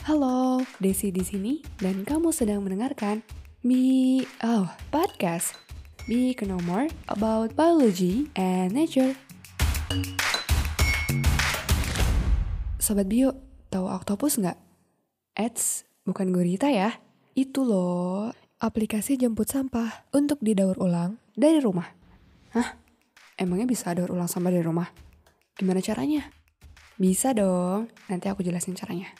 Halo, Desi di sini dan kamu sedang mendengarkan Be Oh Podcast. Be know more about biology and nature. Sobat Bio, tahu oktopus nggak? Eits, bukan gurita ya. Itu loh, aplikasi jemput sampah untuk didaur ulang dari rumah. Hah? Emangnya bisa daur ulang sampah dari rumah? Gimana caranya? Bisa dong, nanti aku jelasin caranya.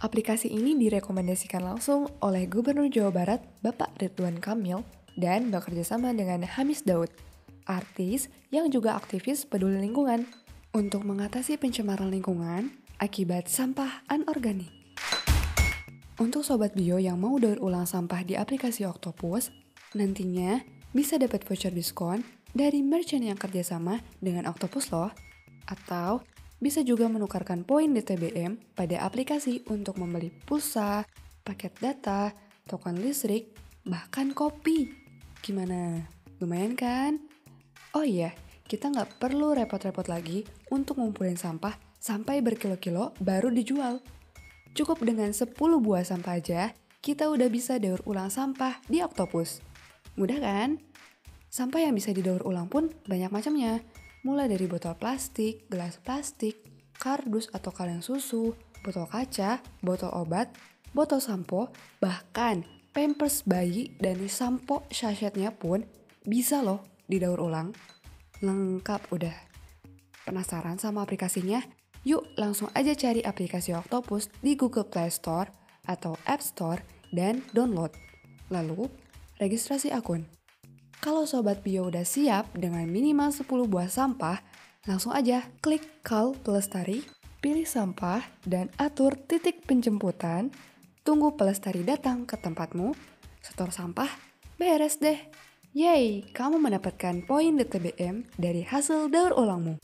Aplikasi ini direkomendasikan langsung oleh Gubernur Jawa Barat, Bapak Ridwan Kamil, dan bekerja sama dengan Hamis Daud, artis yang juga aktivis peduli lingkungan, untuk mengatasi pencemaran lingkungan akibat sampah anorganik. Untuk sobat bio yang mau daur ulang sampah di aplikasi Octopus, nantinya bisa dapat voucher diskon dari merchant yang kerjasama dengan Octopus loh. Atau bisa juga menukarkan poin DTBM pada aplikasi untuk membeli pulsa, paket data, token listrik, bahkan kopi. Gimana? Lumayan kan? Oh iya, kita nggak perlu repot-repot lagi untuk ngumpulin sampah sampai berkilo-kilo baru dijual. Cukup dengan 10 buah sampah aja, kita udah bisa daur ulang sampah di Octopus. Mudah kan? Sampah yang bisa didaur ulang pun banyak macamnya, mulai dari botol plastik, gelas plastik, kardus atau kaleng susu, botol kaca, botol obat, botol sampo, bahkan pampers bayi dan sampo sachetnya pun bisa loh didaur ulang. Lengkap udah. Penasaran sama aplikasinya? Yuk langsung aja cari aplikasi Octopus di Google Play Store atau App Store dan download. Lalu, registrasi akun. Kalau Sobat Bio udah siap dengan minimal 10 buah sampah, langsung aja klik Call Pelestari, pilih sampah, dan atur titik penjemputan. Tunggu Pelestari datang ke tempatmu, setor sampah, beres deh. Yeay, kamu mendapatkan poin DTBM dari hasil daur ulangmu.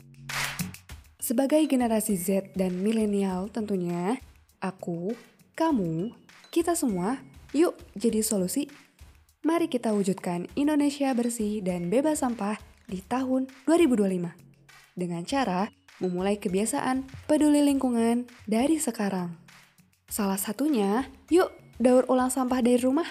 Sebagai generasi Z dan milenial tentunya, aku, kamu, kita semua, yuk jadi solusi Mari kita wujudkan Indonesia bersih dan bebas sampah di tahun 2025 dengan cara memulai kebiasaan peduli lingkungan dari sekarang. Salah satunya, yuk daur ulang sampah dari rumah.